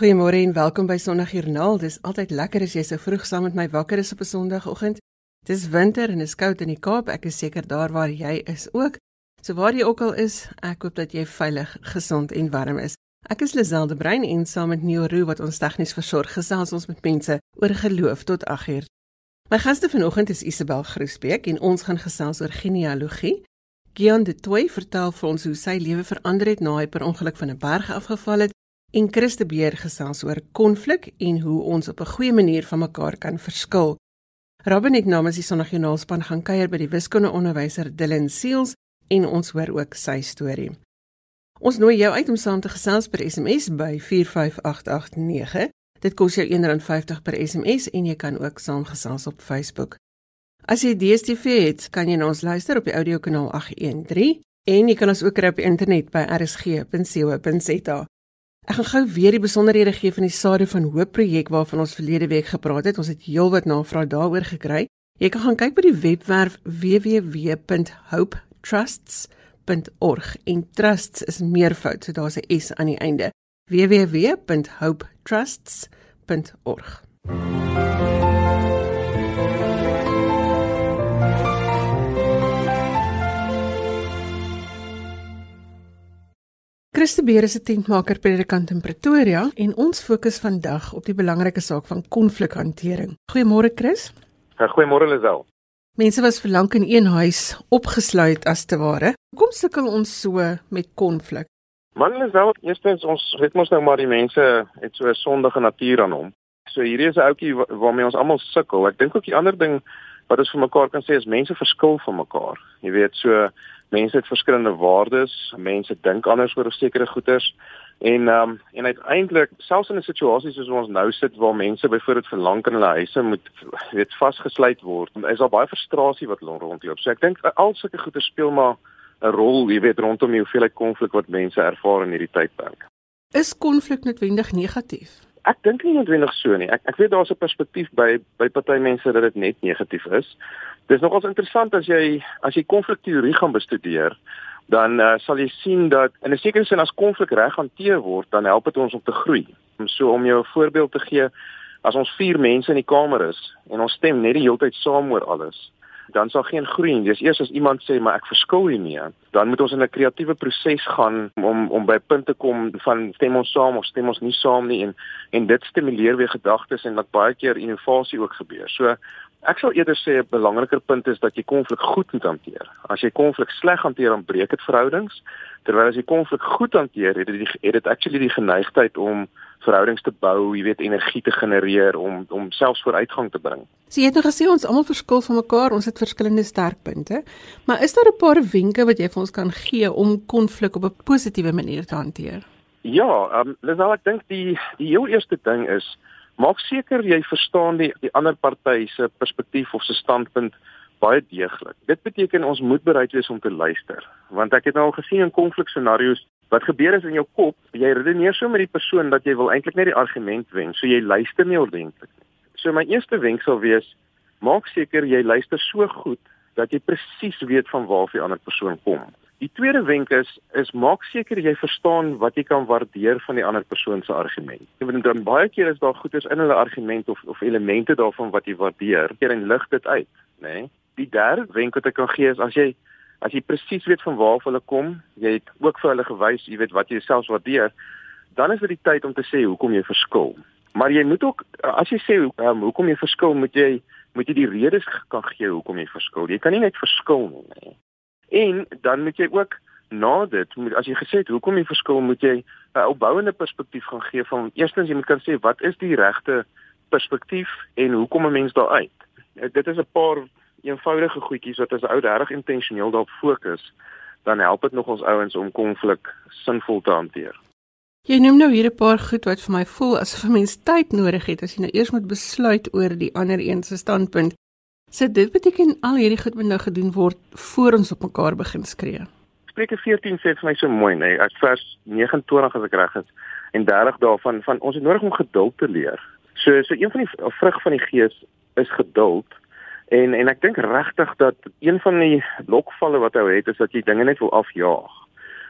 Goeiemôre en welkom by Sondagjoernaal. Dis altyd lekker as jy so vroeg saam met my wakker is op 'n Sondagoggend. Dis winter en is koud in die Kaap. Ek is seker daar waar jy is ook. So waar jy ook al is, ek hoop dat jy veilig, gesond en warm is. Ek is Liselde Brein en saam met Neo Roo wat ons tegnies versorg, gesels ons met mense oor geloof tot 8uur. My gaste vanoggend is Isabel Groesbeek en ons gaan gesels oor genealogie. Gian de Toey vertel vir ons hoe sy lewe verander het na hy per ongeluk van 'n berg afgeval het en Christe Beer gesels oor konflik en hoe ons op 'n goeie manier van mekaar kan verskil. Robin het namens die Sondagjoernaalspan gaan kuier by die wiskundeonderwyser Dylan Seals en ons hoor ook sy storie. Ons nooi jou uit om saam te gesels per SMS by 45889. Dit kos jou R1.50 per SMS en jy kan ook saamgesels op Facebook. As jy DStv het, kan jy na ons luister op die audiokanaal 813 en jy kan ons ook kry op die internet by rsg.co.za. Ek gaan gou weer die besonderhede gee van die Sade van Hoop projek waarvan ons verlede week gepraat het. Ons het heelwat navraag daaroor gekry. Jy kan gaan kyk by die webwerf www.hopetrusts.org en trusts is meervoud, so daar's 'n S aan die einde. www.hopetrusts.org. Christe Beer is 'n tentmaker predikant in Pretoria en ons fokus vandag op die belangrike saak van konflikhantering. Goeiemôre Chris. Ja, goeiemôre Lisel. Mense was vir lank in een huis opgesluit as te ware. Hoekom sukkel ons so met konflik? Man Lisel, eerstens ons weet mos nou maar die mense het so 'n sondige natuur aan hom. So hierdie is 'n ouetjie waarmee ons almal sukkel. Ek dink ook die ander ding wat ons vir mekaar kan sê is mense verskil van mekaar. Jy weet so mense het verskillende waardes, mense dink anders oor sekere goederes en ehm um, en uiteindelik selfs in 'n situasie soos ons nou sit waar mense byvoorbeeld vir lank in hulle huise moet weet vasgesluit word, is daar baie frustrasie wat rondloop. So ek dink al sulke goederes speel maar 'n rol, jy weet, rondom die hoeveelheid konflik wat mense ervaar in hierdie tydperk. Is konflik noodwendig negatief? Ek dink nie noodwendig so nie. Ek ek weet daar's 'n perspektief by by party mense dat dit net negatief is. Dis nogals interessant as jy as jy konflikteorie gaan bestudeer, dan uh, sal jy sien dat in 'n sekere sin as konflik reg hanteer word, dan help dit ons om te groei. So om jou 'n voorbeeld te gee, as ons 4 mense in die kamer is en ons stem net die hele tyd saam oor alles, dan sal geen groei nie. Dis eers as iemand sê maar ek verskil hiermee, dan moet ons in 'n kreatiewe proses gaan om om by punte kom van stem ons saam of stem ons nie saam nie en en dit stimuleer weer gedagtes en dat baie keer innovasie ook gebeur. So Ek sou eerder sê 'n belangriker punt is dat jy konflik goed moet hanteer. As jy konflik sleg hanteer, dan breek dit verhoudings. Terwyl as jy konflik goed hanteer, het dit het dit actually die geneigtheid om verhoudings te bou, jy weet energie te genereer om om selfs vooruitgang te bring. So jy het nou gesê ons almal verskil van mekaar, ons het verskillende sterkpunte, maar is daar 'n paar wenke wat jy vir ons kan gee om konflik op 'n positiewe manier te hanteer? Ja, ehm um, Lisel, ek dink die die heel eerste ding is maak seker jy verstaan die die ander party se perspektief of se standpunt baie deeglik. Dit beteken ons moet bereid wees om te luister, want ek het nou al gesien in konflikscenario's wat gebeur is in jou kop, jy redeneer so met die persoon dat jy wil eintlik net die argument wen, so jy luister nie ordentlik nie. So my eerste wenk sal wees, maak seker jy luister so goed dat jy presies weet van waar die ander persoon kom. Die tweede wenk is is maak seker jy verstaan wat jy kan waardeer van die ander persoon se argument. Ek bedoel dan baie keer is daar goeders in hulle argument of of elemente daarvan wat jy waardeer. En lig dit uit, nê? Nee? Die derde wenk wat ek kan gee is as jy as jy presies weet van waar hulle kom, jy het ook vir hulle gewys, jy weet wat jy self waardeer, dan is dit die tyd om te sê hoekom jy verskil. Maar jy moet ook as jy sê um, hoekom jy verskil, moet jy moet jy die redes kan gee hoekom jy verskil. Jy kan nie net verskil nie, nê? En dan moet jy ook na dit, moet as jy gesê het hoekom jy verskil, moet jy 'n opbouende perspektief gaan gee van eerstens jy moet kan sê wat is die regte perspektief en hoekom 'n mens daar uit. Eh, dit is 'n paar eenvoudige goedjies wat as ou reg intentioneel daarop fokus, dan help dit nog ons ouens om konflik sinvol te hanteer. Jy noem nou hier 'n paar goed wat vir my voel asof 'n mens tyd nodig het as jy nou eers moet besluit oor die ander een se standpunt So dit beteken al hierdie goed moet nou gedoen word voor ons op mekaar begin skree. Spreuke 14 sê vir my so mooi, nê, nee, vers 29 as ek reg is en 30 daarvan van ons het nodig om geduld te leer. So so een van die vrug van die gees is geduld. En en ek dink regtig dat een van die lokvalle wat hy het is dat jy dinge net wil afjaag.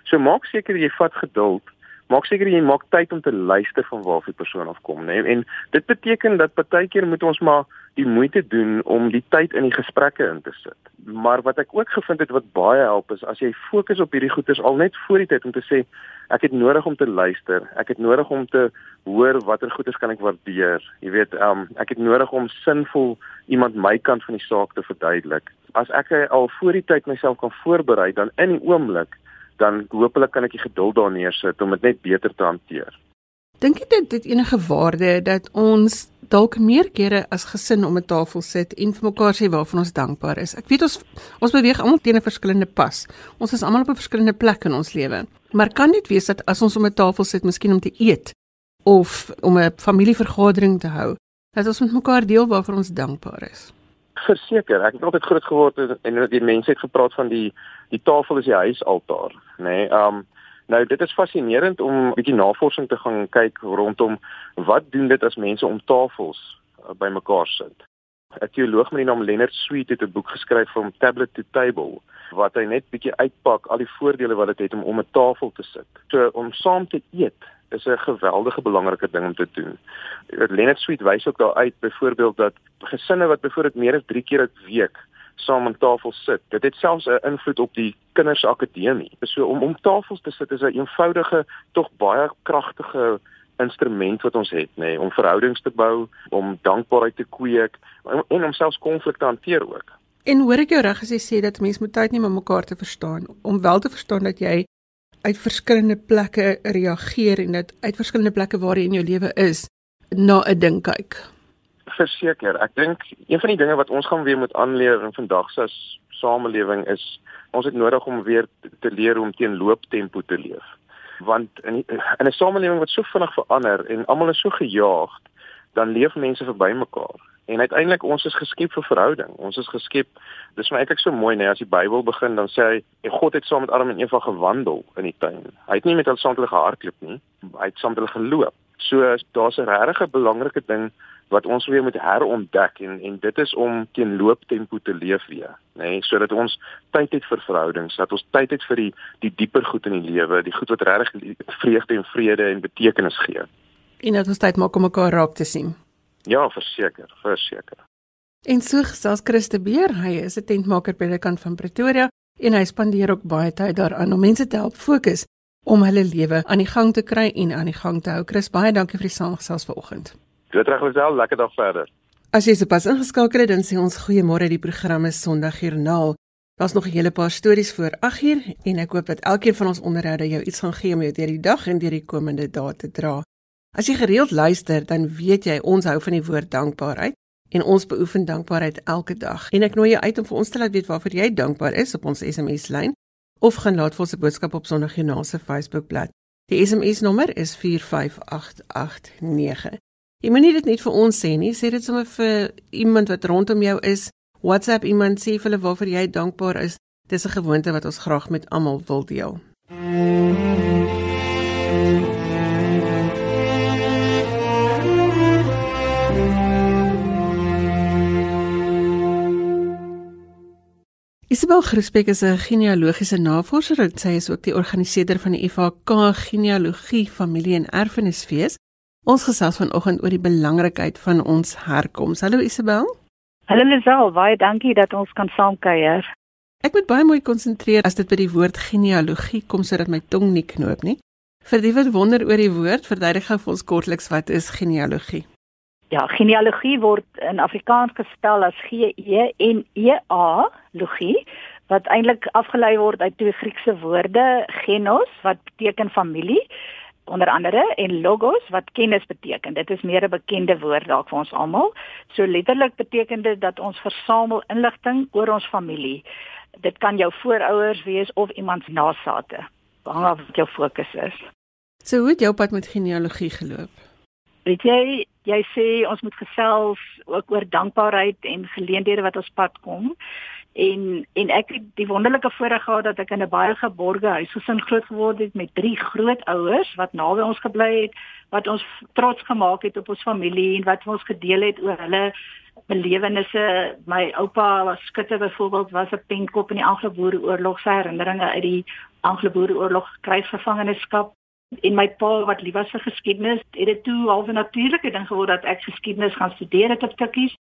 So maak seker jy vat geduld, maak seker jy maak tyd om te luister van waar die persoon afkom, né? Nee? En dit beteken dat partykeer moet ons maar die moeite doen om die tyd in die gesprekke in te sit. Maar wat ek ook gevind het wat baie help is as jy fokus op hierdie goeters al net voor die tyd om te sê ek het nodig om te luister. Ek het nodig om te hoor watter goeters kan ek waardeer. Jy weet, um, ek het nodig om sinvol iemand my kant van die saak te verduidelik. As ek al voor die tyd myself kan voorberei dan in die oomblik dan hopelik kan ek die geduld daar neersit om dit net beter te hanteer. Dink jy dit het enige waarde dat ons dalk meer kere as gesin om 'n tafel sit en vir mekaar sê waarvan ons dankbaar is? Ek weet ons ons beweeg almal teen 'n verskillende pas. Ons is almal op 'n verskillende plek in ons lewe. Maar kan dit wees dat as ons om 'n tafel sit, miskien om te eet of om 'n familievergadering te hou, dat ons met mekaar deel waarvoor ons dankbaar is? Verseker, ek het altyd groot geword en die mense het gepraat van die die tafel is die huisaltaar, nê. Nee, um nou dit is fascinerend om 'n bietjie navorsing te gaan kyk rondom wat doen dit as mense om tafels uh, bymekaar sit. 'n Teoloog met die naam Leonard Sweet het 'n boek geskryf van Tablet to Table wat hy net bietjie uitpak al die voordele wat dit het, het om om 'n tafel te sit. So om saam te eet is 'n geweldige belangrike ding om te doen. Leonard Sweet wys ook daar uit byvoorbeeld dat gesinne wat byvoorbeeld meer as 3 keer 'n week saam aan tafel sit. Dit het selfs 'n invloed op die kindersakademie. So om om tafels te sit is 'n eenvoudige tog baie kragtige instrument wat ons het, nê, nee, om verhoudings te bou, om dankbaarheid te kweek en, en om selfs konflik te hanteer ook. En hoor ek jou reg as jy sê dat mense moet tyd neem om mekaar te verstaan, om wel te verstaan dat jy uit verskillende plekke reageer en dat uit verskillende plekke waar jy in jou lewe is na 'n ding kyk verseker. Ek dink een van die dinge wat ons gaan weer moet aanleer in vandag se samelewing is ons het nodig om weer te leer om teen looptempo te leef. Want in in 'n samelewing wat so vinnig verander en almal is so gejaag, dan leef mense verby mekaar. En uiteindelik ons is geskep vir verhouding. Ons is geskep. Dis my eintlik so mooi nê as die Bybel begin dan sê hy God het saam met Adam en Eva gewandel in die tuin. Hy het nie met hulle saam hulle gehardloop nie. Hy het saam hulle geloop. So daar's 'n regtig belangrike ding wat ons weer moet herontdek en en dit is om teen looptempo te leef weer, nê, nee, sodat ons tyd het vir verhoudings, dat ons tyd het vir die die dieper goed in die lewe, die goed wat regtig vreugde en vrede en betekenis gee. En dat ons tyd maak om mekaar raak te sien. Ja, verseker, verseker. En so gesels Christe Beer, hy is 'n tentmaker by die kant van Pretoria en hy spandeer ook baie tyd daaraan om mense te help fokus om hulle lewe aan die gang te kry en aan die gang te hou. Chris, baie dankie vir die saamgesels vanoggend. Dit reg myself, lekker dag verder. As jy sopas ingeskakel het, dan sê ons goeiemôre, die program is Sondagjoernaal. Daar's nog 'n hele paar stories voor 8uur en ek hoop dat elkeen van ons onderhoude jou iets gaan gee om jou deur die dag en deur die komende dae te dra. As jy gereeld luister, dan weet jy ons hou van die woord dankbaarheid en ons beoefen dankbaarheid elke dag. En ek nooi jou uit om vir ons te laat weet waarvoor jy dankbaar is op ons SMS-lyn of gaan laat vir ons 'n boodskap op Sondagjoernaal se Facebook-blad. Die SMS-nommer is 45889. Jy moenie dit net vir ons sê nie, sê dit sommer vir iemand wat rondom jou is. WhatsApp iemand sê vir hulle waarvoor jy dankbaar is. Dis 'n gewoonte wat ons graag met almal wil deel. Isabel Griesbeck is 'n genealogiese navorser. Sy is ook die organiseerder van die FHK Genealogie Familie en Erfenisfees. Ons gesels vanoggend oor die belangrikheid van ons herkoms. Hallo Isabel. Hallo Lisel, baie dankie dat ons kan saamkuier. Ek moet baie mooi konsentreer as dit by die woord genealogie kom sodat my tong nie knoop nie. Vir die wat wonder oor die woord, verduidelik gou vir ons kortliks wat is genealogie? Ja, genealogie word in Afrikaans gespel as G E N E A logie wat eintlik afgelei word uit twee Griekse woorde, genos wat beteken familie onder andere en logos wat kennis beteken. Dit is meer 'n bekende woord dalk vir ons almal. So letterlik beteken dit dat ons versamel inligting oor ons familie. Dit kan jou voorouers wees of iemand se nageslagte. Hang af wat jou fokus is. So hoe het jou pad met genealogie geloop? Weet jy, jy sê ons moet gesels ook oor dankbaarheid en geleenthede wat ons pad kom en en ek het die wonderlike voorreg gehad dat ek in 'n baie geborge huisgesin groot geword het met drie grootouers wat naby ons gebly het wat ons trots gemaak het op ons familie en wat ons gedeel het oor hulle belewennisse. My oupa was skutter byvoorbeeld was 'n penkop in die Anglo-Boereoorlog se herinneringe uit die Anglo-Boereoorlog krygsgevangenskap En my pa wat lief was vir geskiedenis, het dit toe half 'n natuurlike ding geword dat ek geskiedenis gaan studeer het op Tikkies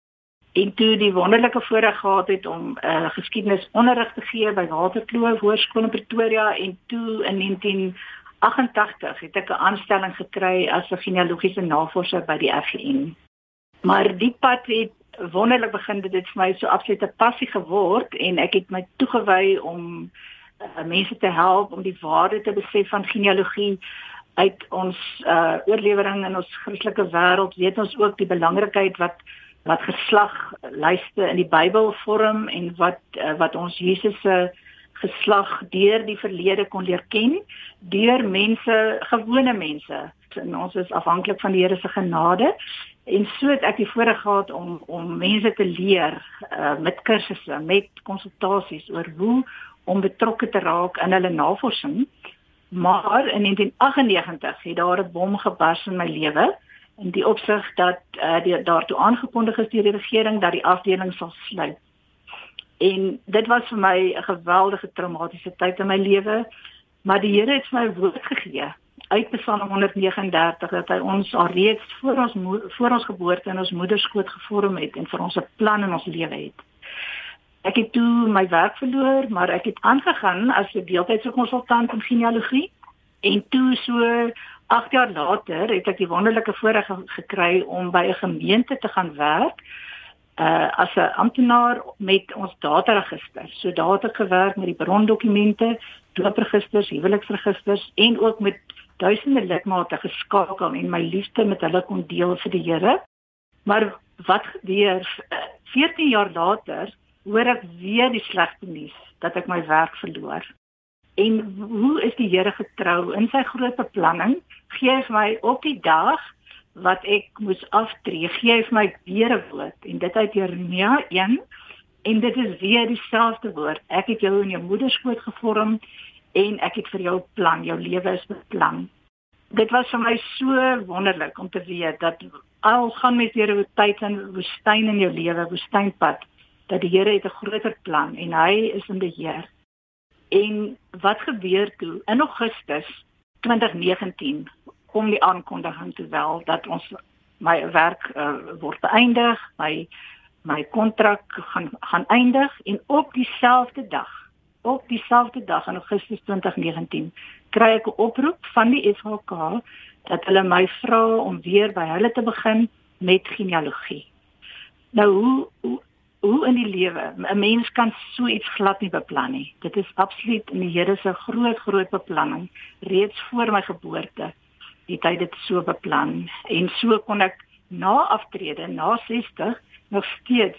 en toe die wonderlike voorreg gehad het om uh, eh, geskiedenisonderrig te gee by Waterkloof Hoërskool in Pretoria en toe in 1988 het ek 'n aanstelling gekry as 'n genealogiese navorser by die FGN. Maar die pad het wonderlik begin dit vir my so absolute passie geword en ek het my toegewy om uh, mense te help om die waarde te besef van genealogie uit ons uh, oorlewering in ons Christelike wêreld weet ons ook die belangrikheid wat wat geslaglyste in die Bybel vorm en wat uh, wat ons Jesus se geslag deur die verlede kon leer ken deur mense gewone mense. En ons is afhanklik van die Here se genade en so het ek die voorreg gehad om om mense te leer uh, met kursusse met konsultasies oor hoe om betrokke te raak in hulle navorsing. Maar in 1998 het daar 'n bom gebars in my lewe in die opsig dat uh, die daartoe aangekondig is deur die regering dat die afdeling sal sluit. En dit was vir my 'n geweldige traumatiese tyd in my lewe, maar die Here het my woord gegee uit Psalm 139 dat hy ons alreeds voor ons voor ons geboorte in ons moeder skoot gevorm het en vir ons 'n plan in ons lewe het. Ek het toe my werk verloor, maar ek het aangegaan as 'n deeltydse konsultant in genealogie en toe so 8 jaar later het ek die wonderlike voorreg gekry om by 'n gemeente te gaan werk uh as 'n amptenaar met ons dataregister. So daar het ek gewerk met die brondokumente, doopregisters, huweliksregisters en ook met duisende lidmate geskakel en my liefde met hulle kon deel vir die Here. Maar wat gebeur 14 uh, jaar later hoor ek weer die slegte nuus dat ek my werk verloor. En hoe is die Here getrou in sy groot beplanning? Gee hy my op die dag wat ek moes aftree, gee hy my weer 'n woord en dit uit Jeremia 1 en dit is weer dieselfde woord. Ek het jou in jou moeder skoot gevorm en ek het vir jou plan, jou lewe is beplan. Dit was vir my so wonderlik om te weet dat al gaan met hierdie tyd in woestyn in jou lewe, woestynpad, dat die Here het 'n groter plan en hy is in beheer. En wat gebeur toe in Augustus 2019 kom die aankondiging toe wel dat ons my werk uh, word beëindig, my my kontrak gaan gaan eindig en op dieselfde dag, op dieselfde dag in Augustus 2019 kry ek 'n oproep van die SHK dat hulle my vra om weer by hulle te begin met genealogie. Nou hoe, hoe hoe in die lewe 'n mens kan so iets glad nie beplan nie. Dit is absoluut in die Here se groot groot beplanning reeds voor my geboorte. Die tyd het so beplan en so kon ek na aftrede na 60 nog steeds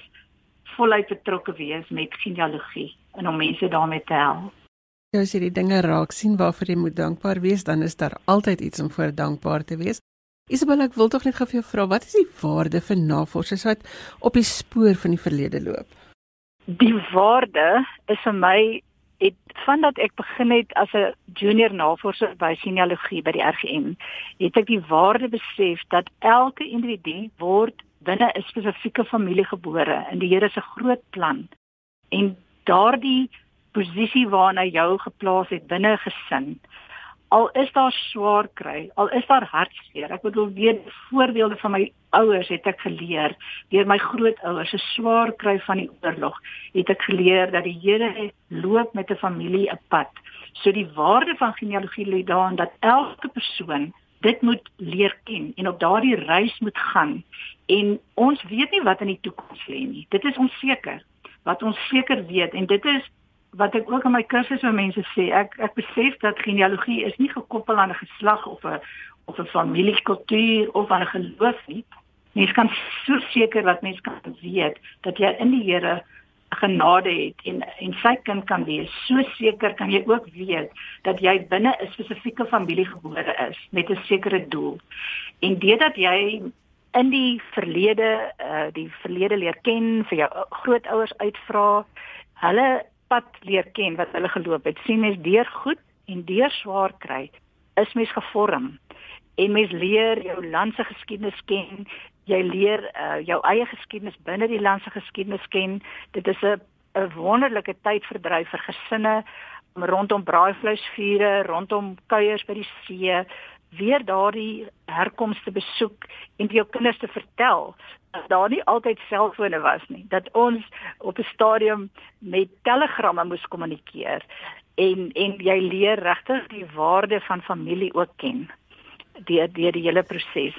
voluit betrokke wees met genealogie en om mense daarmee te help. Ja, as jy die dinge raak sien waarvoor jy moet dankbaar wees, dan is daar altyd iets om voor dankbaar te wees. Isabel, ek wil tog net gou vir jou vra, wat is die waarde vir navorsers wat op die spoor van die verlede loop? Die waarde is vir my het vandat ek begin het as 'n junior navorser by genealogie by die RGM, het ek die waarde besef dat elke individu word binne 'n spesifieke familie gebore in die Here se groot plan. En daardie posisie waarna jou geplaas het binne 'n gesin al is daar swaar kry, al is daar hartseer. Ek bedoel weer voorbeelde van my ouers het ek geleer, deur my grootouers se swaar kry van die oorlog, het ek geleer dat die Here loop met 'n familie 'n pad. So die waarde van genealogie lê daarin dat elke persoon dit moet leer ken en op daardie reis moet gaan. En ons weet nie wat in die toekoms lê nie. Dit is onseker. Wat ons seker weet en dit is wat ek ook in my kursusse met mense sê, ek ek besef dat genealogie is nie gekoppel aan 'n geslag of 'n of 'n familiekultuur of aan 'n geloof nie. Mens kan so seker wat mens kan weet dat jy in die Here genade het en en sy kind kan wees. So seker kan jy ook weet dat jy binne 'n spesifieke familie gebore is met 'n sekere doel. En dit dat jy in die verlede uh die verlede leer ken, vir jou grootouers uitvra, hulle pad leer ken wat hulle geloop het, sien mens deur goed en deur swaar kry, is mens gevorm en mens leer jou land se geskiedenis ken. Jy leer uh, jou eie geskiedenis binne die land se geskiedenis ken. Dit is 'n 'n wonderlike tydverdryf vir gesinne rondom braaivleisvure, rondom kuiers by die see, weer daardie herkomste besoek en vir jou kinders te vertel dat daar nie altyd selfone was nie, dat ons op 'n stadium met telegramme moes kommunikeer en en jy leer regtig die waarde van familie ook ken deur deur die hele proses.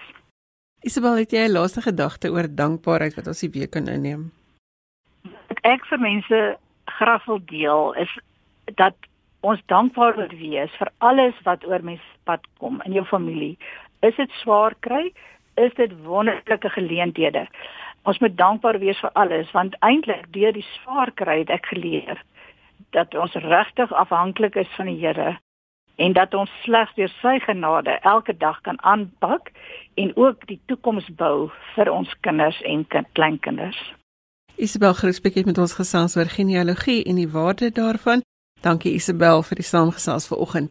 Isabel, het jy 'n laaste gedagte oor dankbaarheid wat ons die week kan inneem? Wat ek vir mense graag wil deel is dat ons dankbaar moet wees vir alles wat oor mens pad kom in jou familie. Is dit swaar kry? Is dit wonderlike geleenthede? Ons moet dankbaar wees vir alles want eintlik deur die swaar kry het ek geleer dat ons regtig afhanklik is van die Here en dat ons slegs deur sy genade elke dag kan aanpak en ook die toekoms bou vir ons kinders en kleinkinders. Isabel Groesbeek het met ons gesels oor genealogie en die waarde daarvan. Dankie Isabel vir die saamgesels vanoggend.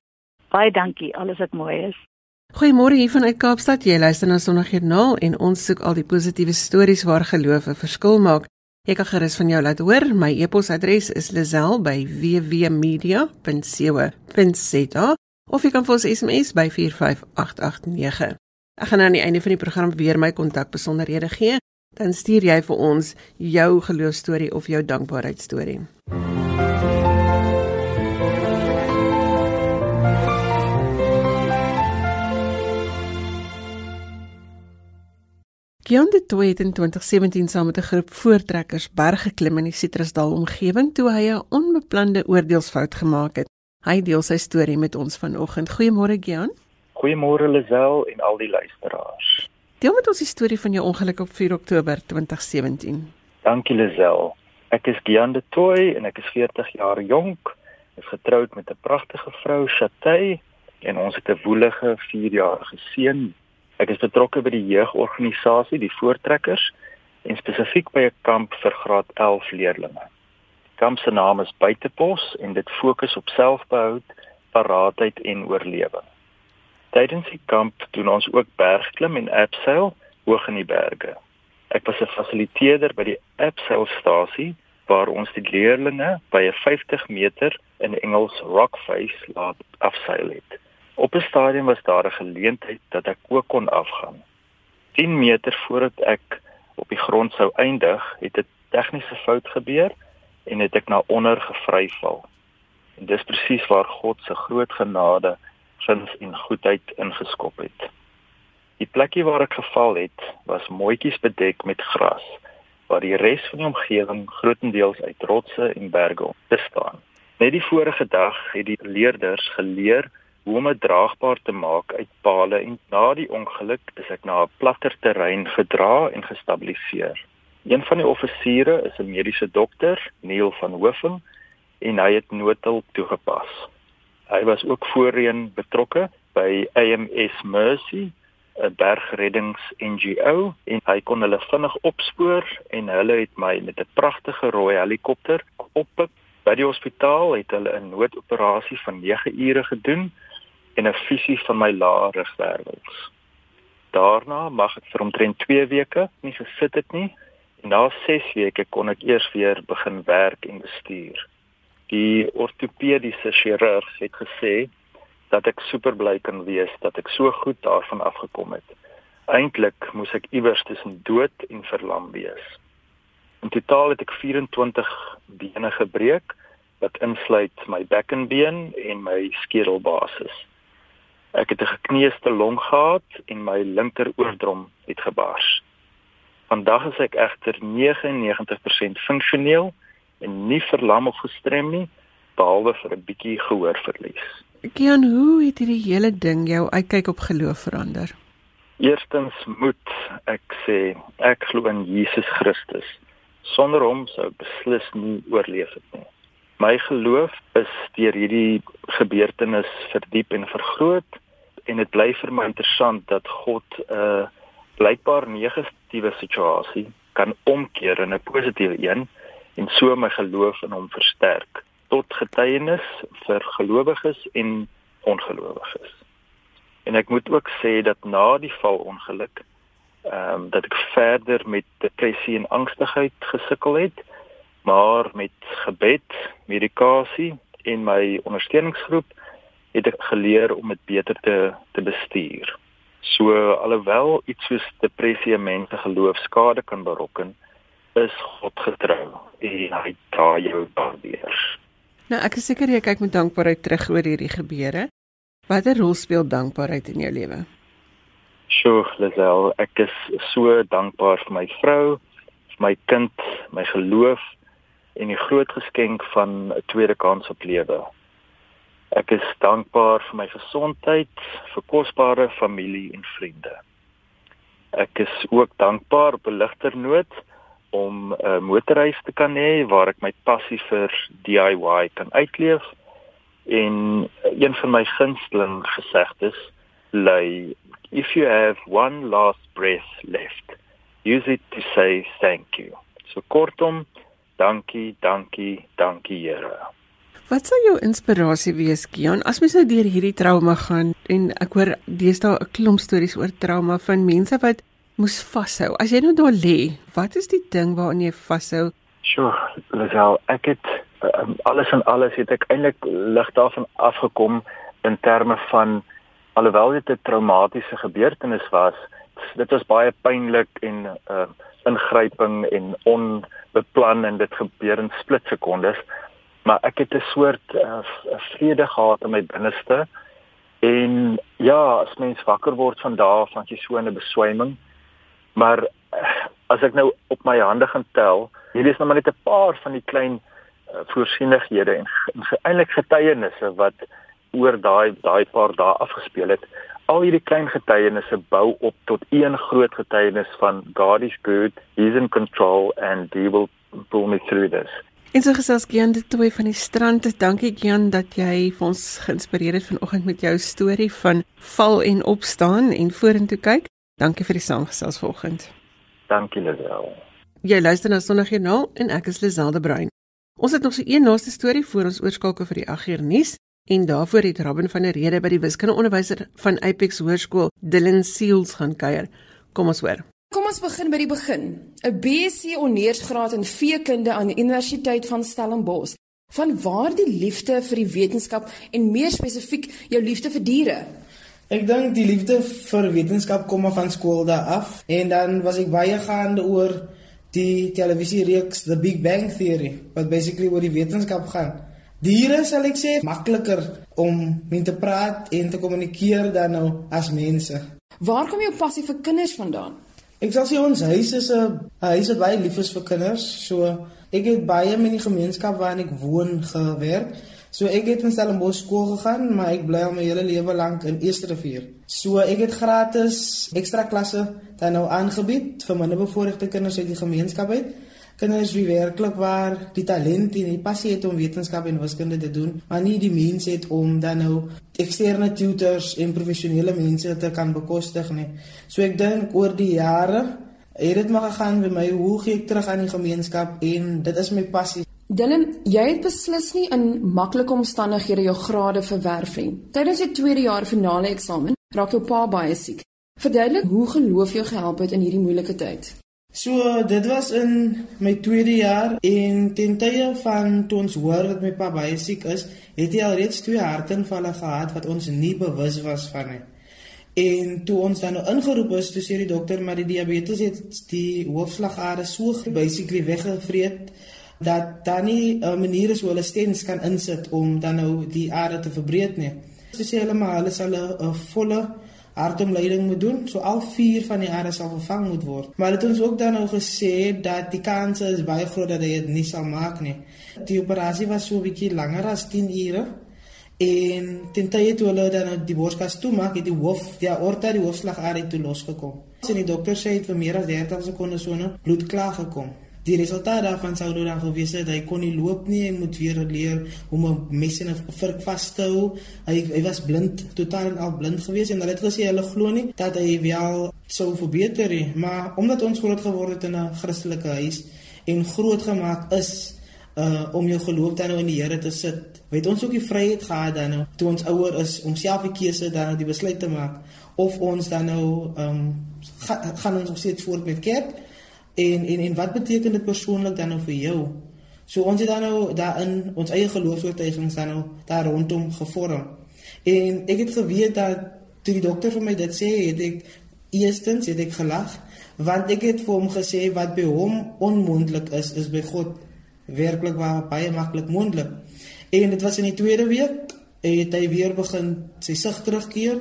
Baie dankie, alles wat mooi is. Goeiemôre hier vanuit Kaapstad. Jy luister na Sondagjoernaal en ons soek al die positiewe stories waar geloof 'n verskil maak. Ek kan gerus van jou laat hoor. My e-posadres is lazel@wwmedia.co.za of jy kan vir ons SMS by 45889. Ek gaan aan die einde van die program weer my kontakbesonderhede gee. Dan stuur jy vir ons jou geloofstorie of jou dankbaarheidstorie. Gian de Tooi het in 2017 saam met 'n groep voortrekkers berg geklim in die Citrusdal omgewing toe hy 'n onbeplande oordeelsfout gemaak het. Hy deel sy storie met ons vanoggend. Goeiemôre Gian. Goeiemôre Lisel en al die luisteraars. Deel met ons die storie van jou ongeluk op 4 Oktober 2017. Dankie Lisel. Ek is Gian de Tooi en ek is 40 jaar jonk. Ek is getroud met 'n pragtige vrou, Chatay, en ons het 'n woelige 4-jarige seun, Ek is betrokke by die jeugorganisasie, die Voortrekkers, en spesifiek by 'n kamp vir graad 11 leerders. Die kamp se naam is Buitepos en dit fokus op selfbehoud, paraatheid en oorlewing. Tydens die kamp doen ons ook bergklim en abseil hoog in die berge. Ek was 'n fasiliteerder by die abseilstasie waar ons die leerders by 'n 50 meter in Engels rock face laat afseil het. Op 'n stadium was daar 'n geleentheid dat ek ook kon afgaan. 10 meter voordat ek op die grond sou eindig, het 'n tegniese fout gebeur en het ek na onder gevryval. En dis presies waar God se groot genade, guns en goedheid ingeskop het. Die plekkie waar ek geval het, was mooietjies bedek met gras, waar die res van die omgewing grootendeels uit rotse en berge bestaan. Net die vorige dag het die leerders geleer hoe om dit draagbaar te maak uit pale en na die ongeluk is ek na 'n platter terrein gedra en gestabiliseer. Een van die offisiere is 'n mediese dokter, Neil van Hoofing, en hy het noodhulp toegepas. Hy was ook voorheen betrokke by AMS Mercy, 'n bergreddings NGO, en hy kon hulle vinnig opspoor en hulle het my met 'n pragtige rooi helikopter oppik by die hospitaal het hulle 'n noodoperasie van 9 ure gedoen en 'n fusie van my lae rugwervels. Daarna mag ek vir omtrent 2 weke nie gesit het nie en na 6 weke kon ek eers weer begin werk en bestuur. Die ortopediese chirurg het gesê dat ek super bly kan wees dat ek so goed daarvan afgekom het. Eintlik moes ek iewers tussen dood en verlam wees. In totaal het ek 24 bene gebreek wat insluit my bekkenbeen en my skedelbasis. Ek het 'n gekneusde long gehad en my linkeroordrom het gebars. Vandag is ek egter 99% funksioneel en nie verlam of gestrem nie, behalwe vir 'n bietjie gehoorverlies. Kian, hoe het hierdie hele ding jou uitkyk op geloof verander? Eerstens moet ek sê ek glo in Jesus Christus. Sonder hom sou ek beslis nie oorleef het nie. My geloof is deur hierdie gebeurtenis verdiep en vergroot en dit bly vir my interessant dat God 'n uh, blykbaar negatiewe situasie kan omkeer in 'n positiewe een en so my geloof in hom versterk tot getuienis vir gelowiges en ongelowiges. En ek moet ook sê dat na die valongeluk ehm um, dat ek verder met depressie en angstigheid gesukkel het, maar met gebed, medikasie, en my ondersteuningsgroep het ek geleer om dit beter te te bestuur. So alhoewel iets soos depressie mense geloof skade kan berokken, is God getrou en hy dra jou daardeur. Nou ek is seker jy kyk met dankbaarheid terug oor hierdie gebeure. Watter rol speel dankbaarheid in jou lewe? Sjoe, Lisel, ek is so dankbaar vir my vrou, vir my kind, my geloof en die groot geskenk van 'n tweede kans op lewe. Ek is dankbaar vir my gesondheid, vir kosbare familie en vriende. Ek is ook dankbaar op 'n ligter noot om 'n uh, motorreis te kan hê waar ek my passie vir DIY kan uitleef. En een van my gunsteling gesegdes lei if you have one last breath left use it to say thank you. So kortom dankie dankie dankie Here Wat sou jou inspirasie wees Kian as mens nou deur hierdie trauma gaan en ek hoor deesdae 'n klomp stories oor trauma van mense wat moes vashou. As jy nou daar lê, wat is die ding waaraan jy vashou? Sjoe, Lisel, ek het um, alles en alles het ek eintlik lig daarvan afgekom in terme van alhoewel dit 'n traumatiese gebeurtenis was, dit was baie pynlik en uh, ingryping en onbeplan en dit gebeur in splitsekondes, maar ek het 'n soort uh, vrede gehad in my binneste. En ja, as mens wakker word van daardie van jy so 'n beswyming, Maar eh, as ek nou op my hande gaan tel, hierdie is nou maar net 'n paar van die klein uh, voorsienighede en, en eintlik getuienisse wat oor daai daai paar dae afgespeel het. Al hierdie klein getuienisse bou op tot een groot getuienis van God is good, he's in control and he will pull me through this. En so gesels Gian dit toe van die strand. Dankie Gian dat jy vir ons geïnspireer het vanoggend met jou storie van val en opstaan en vorentoe kyk. Dankie vir die saamgesels vanoggend. Dankie Lisel. Jy luister na Sondagjoernaal en ek is Liselde Bruin. Ons het nog so een laaste storie voor ons oorskakel vir die 8 uur nuus en daarvoor het Robin van der Rede by die wiskundeonderwyser van Apex Hoërskool, Dylan Seals gaan kuier. Kom ons hoor. Kom ons begin by die begin. 'n BSc Honeursgraad in Veekunde aan die Universiteit van Stellenbosch. Van waar die liefde vir die wetenskap en meer spesifiek jou liefde vir diere? Ek dink die liefde vir wetenskap kom af van skool daar af en dan was ek baie gaande oor die televisiereeks The Big Bang Theory wat basically oor die wetenskap gaan. Diere sal ek sê makliker om mee te praat en te kommunikeer dan nou as mense. Waar kom jou passie vir kinders vandaan? Ek sal sê ons huis is 'n huis wat baie lief is vir kinders. So ek het baie met die gemeenskap waarin ek woon gewerk. So ek het in Stellenbosch skool gegaan, maar ek bly al my hele lewe lank in Eersterivier. So ek het gratis ekstra klasse dan nou aangebied vir minderbevoorregte kinders uit die gemeenskap uit. Kinders wie werklik waar die talent en die passie het om wetenskap en wiskunde te doen, maar nie die mens het om dan nou eksterne tutors en professionele mense te kan bekostig nie. So ek dink oor die jare het dit maar gegaan met my hoe gee ek terug aan die gemeenskap en dit is my passie. Dylan, jy het beslis nie in maklike omstandighede jou grade verwerf nie. Tydens jou tweede jaar finale eksamen raak jou pa baie siek. Verduidelik hoe geloof jou gehelp het in hierdie moeilike tyd. So, dit was in my tweede jaar en ten tye van toe ons hoor dat my pa baie siek is, het hy al reeds twee hartaanvalle gehad wat ons nie bewus was van nie. En toe ons dan nou ingeroep is, toe sê die dokter maar die diabetes het die hoofslagare so basically weggevreet dat dan nie 'n uh, manier is hoe hulle stens kan insit om dan nou die aarde te verbreek nie. So sê hulle maar hulle sal 'n volle hartomleiding moet doen, so al vier van die aarde sal vervang moet word. Maar dit ons ook dan nou gesê dat die kans is baie groot dat hy dit nie sal maak nie. Die operasie was so 'n bietjie langer as 10 ure. En ten tye toe hulle dan nou die borskas toe maak, het die hoof, die aorta, die hoofslagader toe losgekom. Sien die dokter sê dit vir meer as 30 sekondes sonder bloed klaar gekom. Die resultaat daarvan sou dan gewees het hy kon nie loop nie, hy moet weer leer om 'n mes en 'n vurk vas te hou. Hy hy was blind, totaal en al blind gewees en hulle het gesê hulle glo nie dat hy wel sou verbeter nie, maar omdat ons groot geword het in 'n Christelike huis en groot gemaak is uh om jou geloof dan nou in die Here te sit. Weet ons ook die vryheid gehad dan nou toe ons ouer is om self die keuse dan nou die besluit te maak of ons dan nou ehm um, gaan ons nog steeds voort met kerk En en en wat beteken dit persoonlik dan nou vir jou? So ons het dan nou daarin ons eie geloofsvertuigings dan nou daar rondom gevorm. En ek het geweet dat toe die dokter vir my dit sê, het ek eerstens het ek gelag want ek het vir hom gesê wat by hom onmoontlik is, is by God werklik baie maklik moontlik. En dit was in die tweede week het hy weer begin sy sig terugkeer.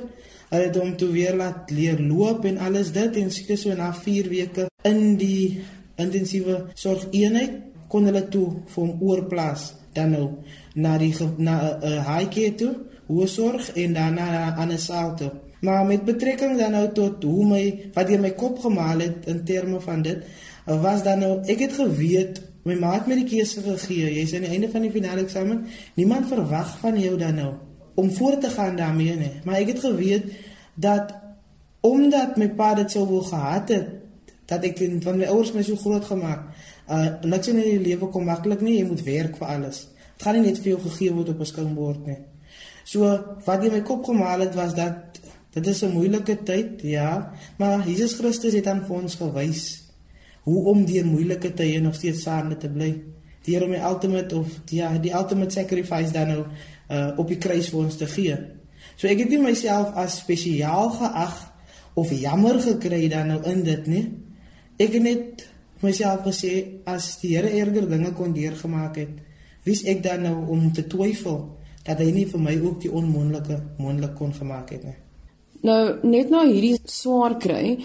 Hy het hom toe weer laat leer loop en alles dit en seker so na 4 weke in die intensiewe sorgeenheid kon hulle toe vir hom oorplaas dan nou na die na 'n uh, uh, high care toe, hoë sorg en dan na 'n ander saal toe. Maar met betrekking dan nou tot hoe my wat jy my kop gemaal het in terme van dit, was dan nou ek het geweet my ma het my die keuse gegee. Jy's aan die einde van die finale eksamen. Niemand verwag van jou dan nou om voort te gaan daarmee nie. Maar ek het geweet dat omdat my pa dit sou wou gehad het dat ek in, van my ouers my so groot gemaak. Uh niks in die lewe kom maklik nie. Jy moet werk vir alles. Dit gaan nie net vir jou gegee word op 'n skoumbord nie. So wat in my kop gemaal het was dat Dit is 'n moeilike tyd, ja, maar Jesus Christus het aan ons gewys hoe om deur moeilike tye nog steeds saam te bly. Deur om die ultimate of ja, die ultimate sacrifice dan nou uh, op die kruis vir ons te gee. So ek het nie myself as spesiaal geag of jammer gekry dan nou in dit nie. Ek het net myself gesê as die Here erger dinge kon deurgemaak het, wie's ek dan nou om te twyfel dat hy nie vir my ook die onmoontlike moontlik kon gemaak het nie. Nou net na hierdie swaar kry,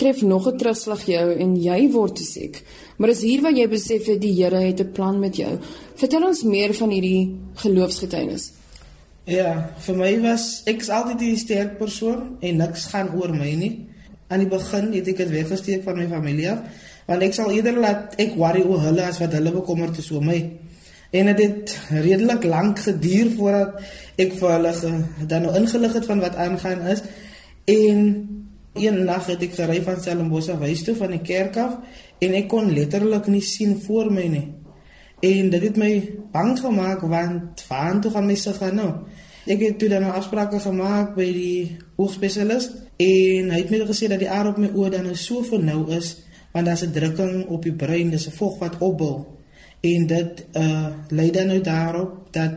tref nog 'n terugslag jou en jy word siek. Maar is hier waar jy besef het die Here het 'n plan met jou. Vertel ons meer van hierdie geloofsgetuienis. Ja, vir my was ek altyd 'n sterk persoon en niks gaan oor my nie. Aan die begin het ek dit weggesteek van my familie af, want ek sal eerder laat ek worry oor hulle as wat hulle bekommerd is oor my. En dit het redelik lank geduur voordat ek vir hulle dan nou ingelig het van wat aangaan is. En een nag het ek gery van Stellenbosch huis toe van die kerk af en ek kon letterlik nie sien voor my nie. En dit het my bang gemaak want waar toe gaan my se gaan nou? Ek het toe dan 'n afspraak gemaak by die oogspesialist en hy het my gesê dat die aard op my oë dan nou so vernou is want daar's 'n drukking op die brein, dis 'n vog wat opbou en dit uh lei dan nou daarop dat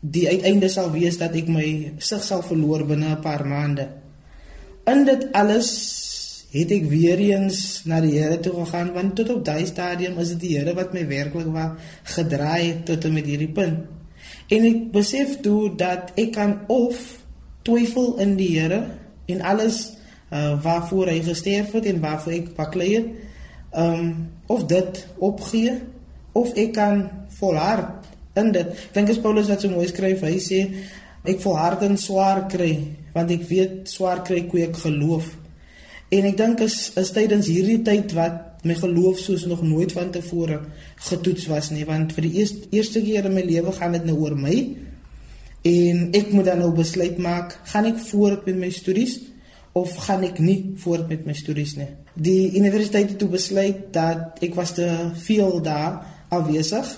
die uiteinde sal wees dat ek my sig sal verloor binne 'n paar maande. In dit alles het ek weer eens na die Here toe gegaan want tot op daai stadium is dit die Here wat my werklik wou gedraai het tot en met hierdie punt. En ek besef toe dat ek kan of twyfel in die Here en alles uh waarvoor hy gesterf het en waarvoor ek baklei het, um of dit opgee of ek kan volhard in dit. Ek dink as Paulus wat so mooi skryf, hy sê ek volhard in swaar kry want ek weet swaar kry kweek geloof. En ek dink is is tydens hierdie tyd wat my geloof soos nog nooit van tevore getoets was nie want vir die eerste eerste keer in my lewe gaan dit nou oor my. En ek moet dan nou besluit maak gaan ek voort met my studies of gaan ek nie voort met my studies nie? Die universiteit het toe besluit dat ek was te veel daar afwesig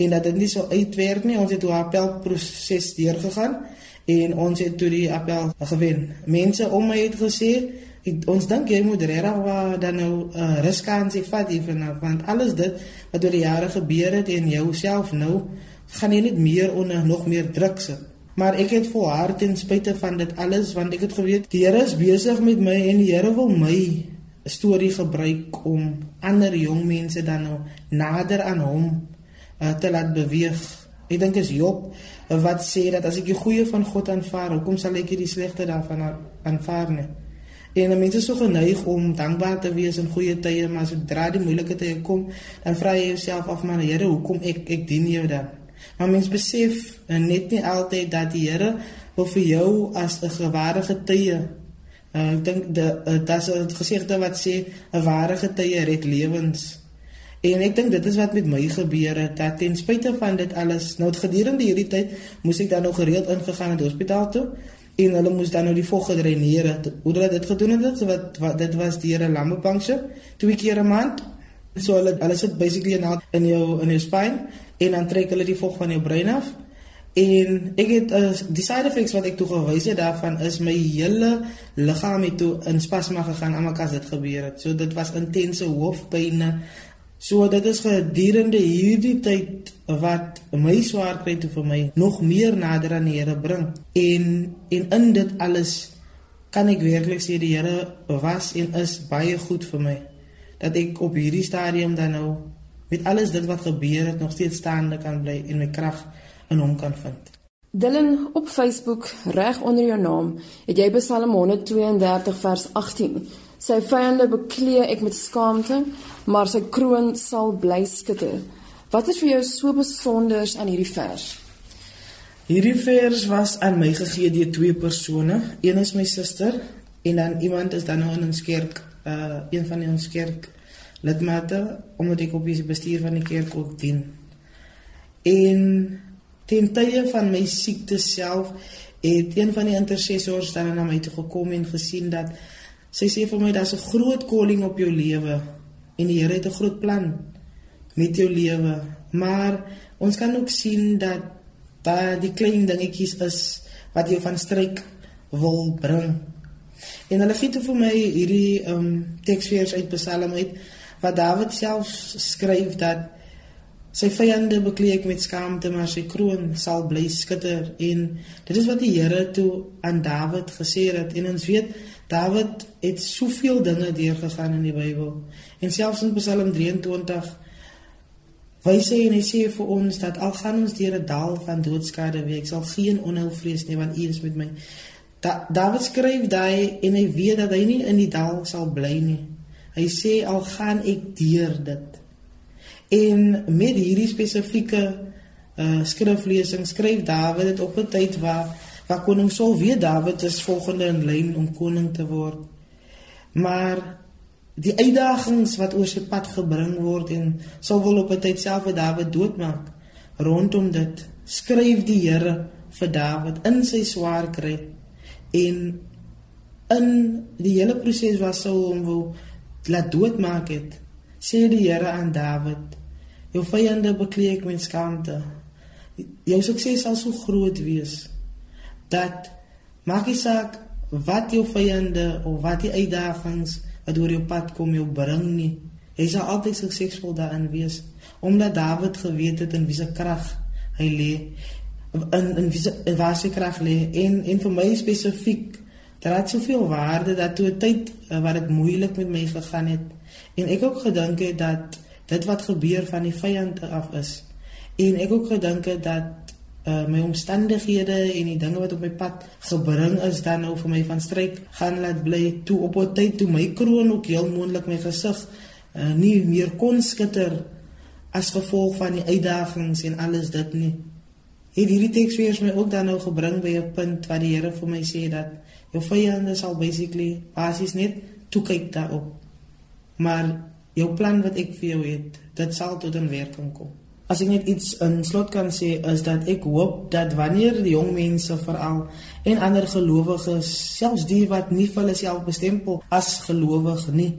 en dat dit nie so uitwerk nie. Ons het toe 'n appelproses deurgegaan en ons het toe die appel gewen. Mense om my het gesê ek, ons dink jy moet regtig dan nou 'n uh, riskansie vat hiervan want alles dit wat oor die jare gebeur het en jouself nou gaan jy net meer onder nog meer druk sit. Maar ek het volhard ten spyte van dit alles want ek het geweet die Here is besig met my en die Here wil my storie gebruik om ander jong mense dan nou nader aan hom uh, te laat beweeg. Ek dink is Job wat sê dat as ek die goeie van God aanvaar, hoekom sal ek die slegte daarvan aanvaar nie? En mense is so geneig om dankbaar te wees in goeie tye, maar as dit dra die moeilike tye kom, dan vra jy jouself af maar Here, hoekom ek ek dien jou dan? Maar mens besef uh, net nie altyd dat die Here wil vir jou as 'n gewaardige tye Uh, ek dink dat uh, dit is 'n gesegde wat sê 'n ware getuie red lewens. En ek dink dit is wat met my gebeur het dat ten spyte van dit alles, nou gedurende hierdie tyd moes ek dan nog gereeld ingegaan het hospitaal toe en hulle moes dan nou die vog gedreineer het. Hoe hulle dit gedoen het, so wat, wat dit was deur 'n lammepuncture twee keer 'n maand. So hulle hulle sit basically in in jou in jou spine en dan trek hulle die vog van jou brein af. En ek het uh, die side effects wat ek toe gewys het daarvan is my hele liggaam het toe in spasma gegaan almal as dit gebeur het. So dit was intense hoofpyn, So dit is gedurende hierdie tyd wat my swaar kry toe vir my nog meer nader aan die Here bring. En en in dit alles kan ek werklik sê die Here was en is baie goed vir my. Dat ek op hierdie stadium dan nou met alles dit wat gebeur het nog steeds staande kan bly en my krag in hom kan vind. Dylan op Facebook reg onder jou naam het jy Psalm 132 vers 18 Sy vyande beklee ek met skaamte, maar sy kroon sal bly skitter. Wat is vir jou so besonders aan hierdie vers? Hierdie vers was aan my gegee deur twee persone. Een is my suster en dan iemand is dan nou in ons kerk, uh een van ons kerk lidmate omdat ek op die bestuur van die kerk ook dien. En ten tye van my siekte self het een van die intercessors dan na my toe gekom en gesien dat Sy sê vir my daar's 'n groot calling op jou lewe en die Here het 'n groot plan met jou lewe. Maar ons kan ook sien dat daar die klein dingetjies is wat jou van stryk wil bring. En hulle gee toe vir my hierdie ehm um, teksvers uit Psalm uit wat Dawid self skryf dat sy vyande bekleed ek met skaamte maar sy kroon sal bly skitter en dit is wat die Here toe aan Dawid gesê het en ons weet Dawid het soveel dinge deurgegaan in die Bybel. En selfs in Psalm 23 wys hy en hy sê vir ons dat al gaan ons deur 'n dal van doodskade week, sal geen onheil vrees nie want U is met my. Da Dawid skryf daai en hy weet dat hy nie in die dal sal bly nie. Hy sê al gaan ek deur dit. En met hierdie spesifieke uh skriflesing skryf Dawid dit op 'n tyd waar waar koning Saul weet Dawid is volgende in lyn om koning te word. Maar die uitdagings wat oor sy pad gebring word en Saul wil op 'n tyd self vir Dawid doodmaak. Rondom dit skryf die Here vir Dawid in sy swaar kry en in die hele proses was Saul hom wil laat doodmaak het. Sê die Here aan Dawid: "Jou vyande bekleed ek met skaamte. Jou sukses sal so groot wees." Dat maak nie saak wat jou vyande of wat die uitdagings wat oor jou pad kom jou bring nie. Jy sal altyd suksesvol daarin wees omdat Dawid geweet het in wie se krag hy lê in in wie se waar sy krag lê en en vir my spesifiek daar het soveel waarde dat toe 'n tyd uh, wat dit moeilik met my gegaan het en ek ook gedink het dat dit wat gebeur van die vyand af is en ek ook gedink het dat uh, my omstandighede en die dinge wat op my pad gebring is dan nou vir my van stryk gaan laat bly toe op 'n tyd toe my kroon ook heel moontlik my gesig uh, nie meer kon skitter as gevolg van die uitdagings en alles dit nie. Het hierdie teks weer my ook dan nou gebring by 'n punt waar die Here vir my sê dat jou vyande sal basically basies net toe kyk daarop. Maar jou plan wat ek vir jou het, dit sal tot 'n werking kom. As ek net iets in slot kan sê is dat ek hoop dat wanneer die jong mense veral en ander gelowiges, selfs die wat nie vir hulle self bestempel as gelowig nie,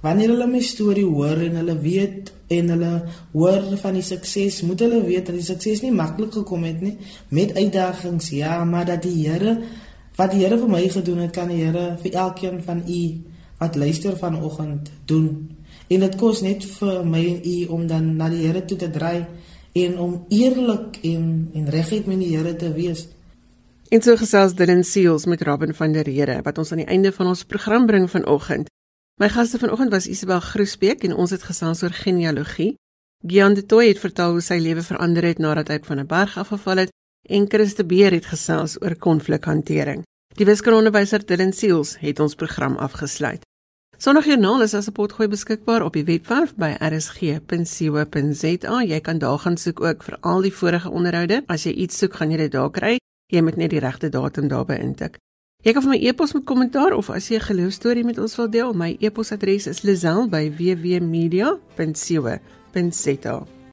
wanneer hulle my storie hoor en hulle weet en hulle hoor van die sukses, moet hulle weet dat die sukses nie maklik gekom het nie, met uitdagings, ja, maar dat die Here wat die Here vir my gedoen het, kan die Here vir elkeen van u wat luister vanoggend doen. En dit kos net vir my en u om dan na die Here toe te draai en om eerlik en en reguit met die Here te wees. En so gesels dit in seels met Robin van der Rede wat ons aan die einde van ons program bring vanoggend. My gaste vanoggend was Isabel Groesbeek en ons het gesels oor genealogie. Gian de Toey het vertel hoe sy lewe verander het nadat hy van 'n berg afgeval het en Christe Beer het gesels oor konflikhantering. Die wiskundeonderwyser Dylan Seels het ons program afgesluit. Sondagjoernaal is as 'n potgooi beskikbaar op die webwerf by rsg.co.za. Jy kan daar gaan soek ook vir al die vorige onderhoude. As jy iets soek, gaan jy dit daar kry. Jy moet net die regte datum daarby intik. Jy kan vir my e-pos met kommentaar of as jy 'n geloostorie met ons wil deel, my e-posadres is lazel@wwmedia.co.za.